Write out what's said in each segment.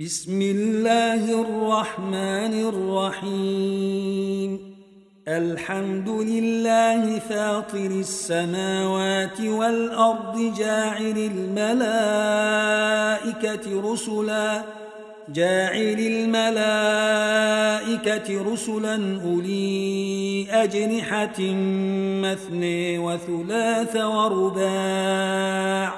بسم الله الرحمن الرحيم. الحمد لله فاطر السماوات والأرض جاعل الملائكة رسلا جاعل الملائكة رسلا أولي أجنحة مثني وثلاث ورباع.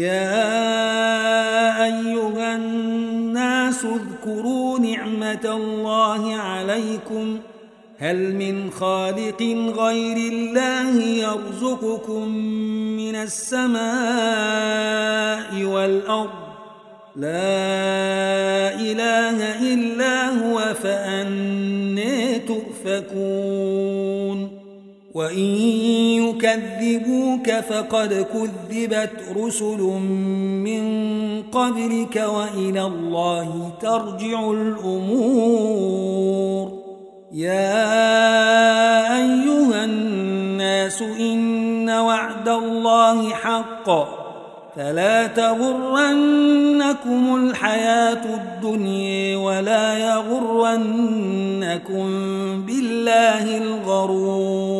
يا أيها الناس اذكروا نعمة الله عليكم. هل من خالق غير الله يرزقكم من السماء والأرض؟ لا إله إلا هو فأني تؤفكون. وإن يكذبوك فقد كذبت رسل من قبلك وإلى الله ترجع الأمور يا أيها الناس إن وعد الله حق فلا تغرنكم الحياة الدنيا ولا يغرنكم بالله الغرور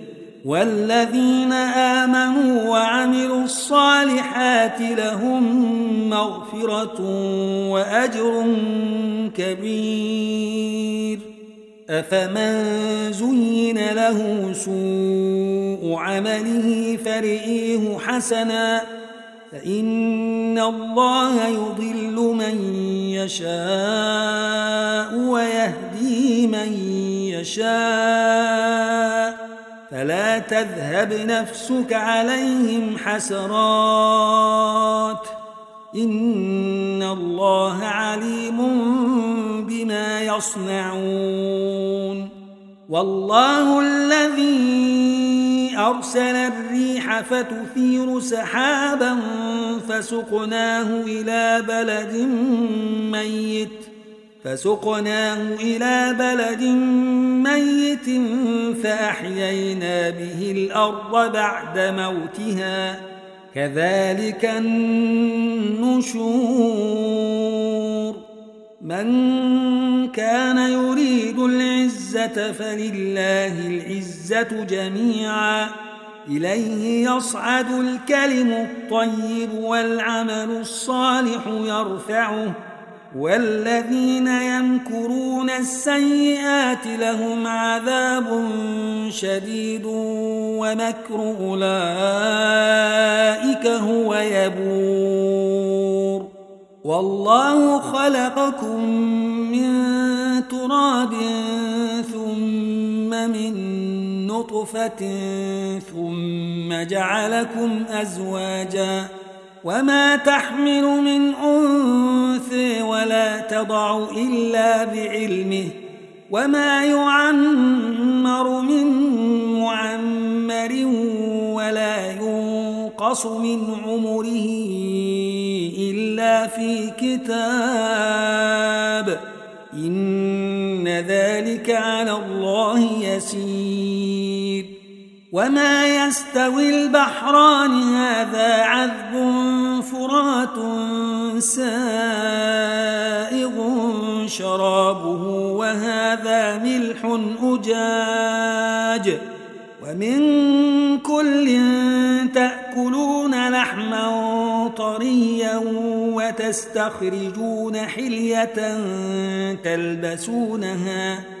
والذين آمنوا وعملوا الصالحات لهم مغفرة وأجر كبير. أفمن زين له سوء عمله فرئيه حسناً. فإن الله يضل من يشاء ويهدي من يشاء. فلا تذهب نفسك عليهم حسرات إن الله عليم بما يصنعون والله الذي أرسل الريح فتثير سحابا فسقناه إلى بلد ميت فسقناه إلى بلد ميت فأحيينا به الأرض بعد موتها. كذلك النشور. من كان يريد العزة فلله العزة جميعا. إليه يصعد الكلم الطيب والعمل الصالح يرفعه. والذين يمكرون السيئات لهم عذاب شديد ومكر أولئك هو يبور. والله خلقكم من تراب ثم من نطفة ثم جعلكم أزواجا وما تحمل من أنثى ولا تضع إلا بعلمه وما يعمر من معمر ولا ينقص من عمره إلا في كتاب إن ذلك على الله يسير وما يستوي البحران هذا عذب فرات سائغ شرابه وهذا ملح أجاج ومن كل تأكلون لحما طريا وتستخرجون حلية تلبسونها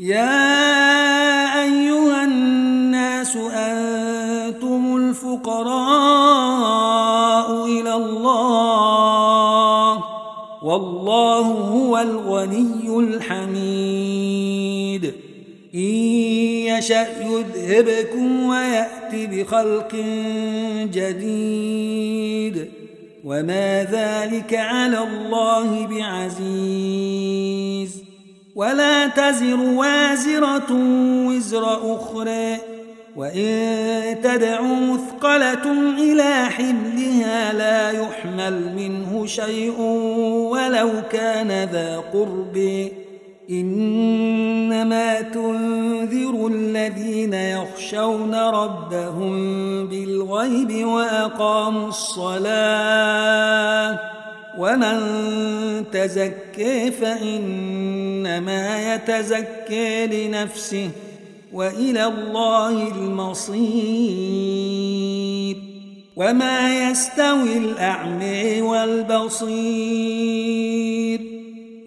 يا أيها الناس أنتم الفقراء إلى الله والله هو الغني الحميد. إن يشأ يذهبكم ويأتي بخلق جديد. وما ذلك على الله بعزيز. ولا تزر وازرة وزر أخرى وإن تدع مثقلة إلى حملها لا يحمل منه شيء ولو كان ذا قرب. إنما تنذر الذين يخشون ربهم بالغيب وأقاموا الصلاة. ومن تزكي فإنما يتزكي لنفسه وإلى الله المصير وما يستوي الأعمى والبصير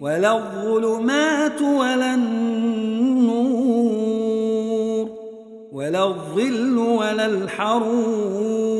ولا الظلمات ولا النور ولا الظل ولا الحرور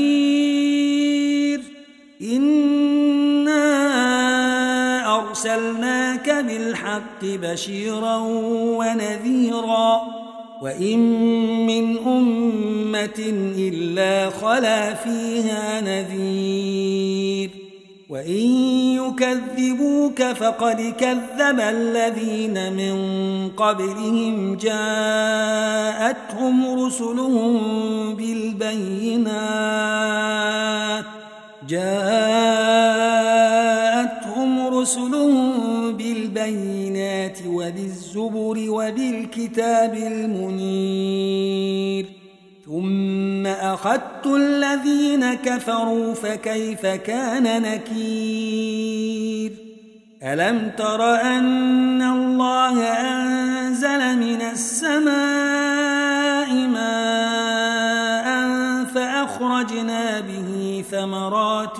أرسلناك بالحق بشيرا ونذيرا وإن من أمة إلا خلا فيها نذير وإن يكذبوك فقد كذب الذين من قبلهم جاءتهم رسلهم بالبينات جاءتهم رسلهم بالبينات وبالزبر وبالكتاب المنير. ثم أخذت الذين كفروا فكيف كان نكير؟ ألم تر أن الله أنزل من السماء ماء فأخرجنا به ثمرات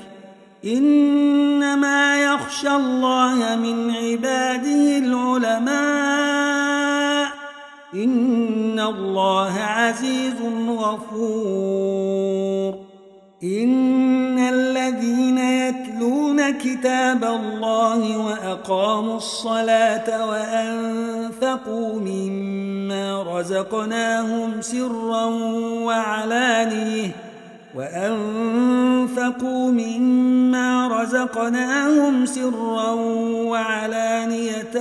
إنما يخشى الله من عباده العلماء. إن الله عزيز غفور. إن الذين يتلون كتاب الله وأقاموا الصلاة وأنفقوا مما رزقناهم سرا وعلانية وأنفقوا مما رزقناهم سرا وعلانية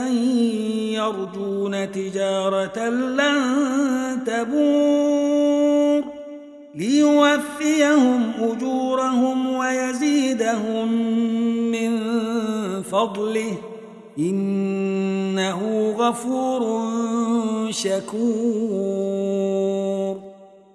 يرجون تجارة لن تبور ليوفيهم أجورهم ويزيدهم من فضله إنه غفور شكور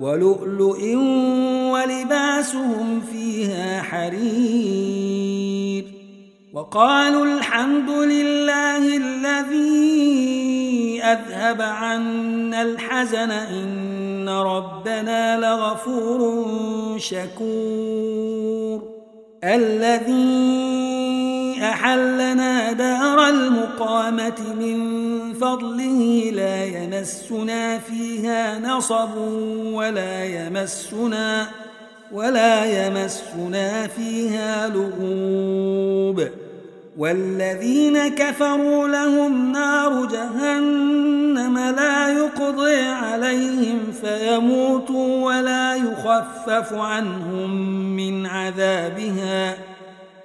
ولؤلؤ ولباسهم فيها حرير. وقالوا الحمد لله الذي أذهب عنا الحزن إن ربنا لغفور شكور. الذي أحلنا دار المقامة من فضله لا يمسنا فيها نصب ولا يمسنا ولا يمسنا فيها لغوب والذين كفروا لهم نار جهنم لا يقضي عليهم فيموتوا ولا يخفف عنهم من عذابها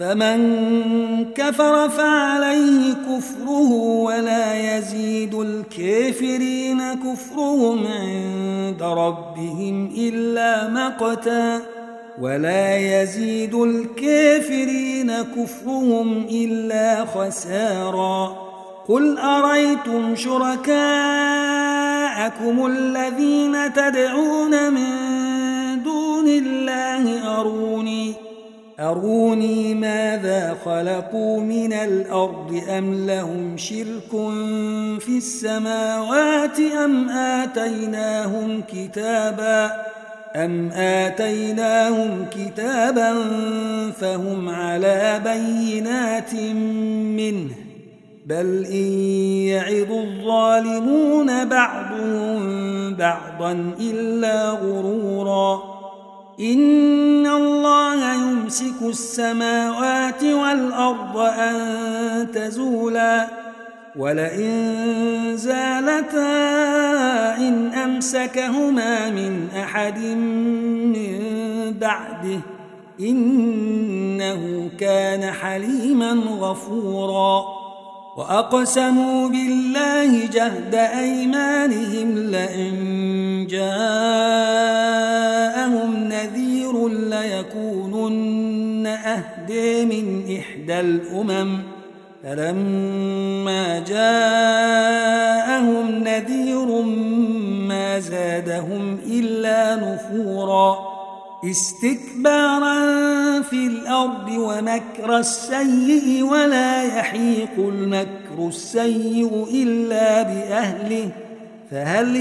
فمن كفر فعليه كفره ولا يزيد الكافرين كفرهم عند ربهم إلا مقتا ولا يزيد الكافرين كفرهم إلا خسارا قل أريتم شركاءكم الذين تدعون من دون الله أروني أروني ماذا خلقوا من الأرض أم لهم شرك في السماوات أم آتيناهم كتابا أم آتيناهم كتابا فهم على بينات منه بل إن يعظ الظالمون بعضهم بعضا إلا غروراً إن الله يمسك السماوات والأرض أن تزولا ولئن زالتا إن أمسكهما من أحد من بعده إنه كان حليما غفورا وأقسموا بالله جهد أيمانهم لئن جاءهم نذير ليكونن أهدي من إحدى الأمم. فلما جاءهم نذير ما زادهم إلا نفورا. استكبارا في الأرض ومكر السيء ولا يحيق المكر السيء إلا بأهله. فهل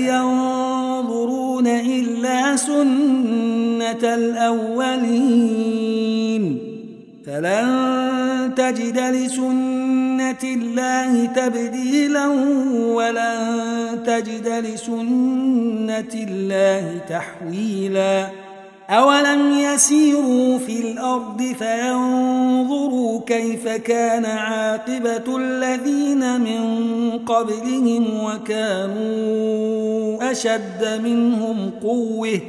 ينظرون إلا سنة الأولين فلن تجد لسنة الله تبديلا ولن تجد لسنة الله تحويلا أولم يسيروا في الأرض فينظروا كيف كان عاقبة الذين من قبلهم وكانوا أشد منهم قوةً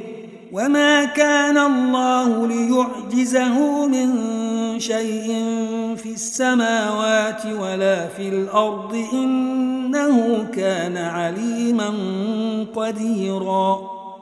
وما كان الله ليعجزه من شيء في السماوات ولا في الأرض إنه كان عليما قديرا.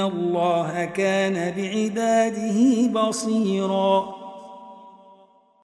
الله كان بعباده بصيراً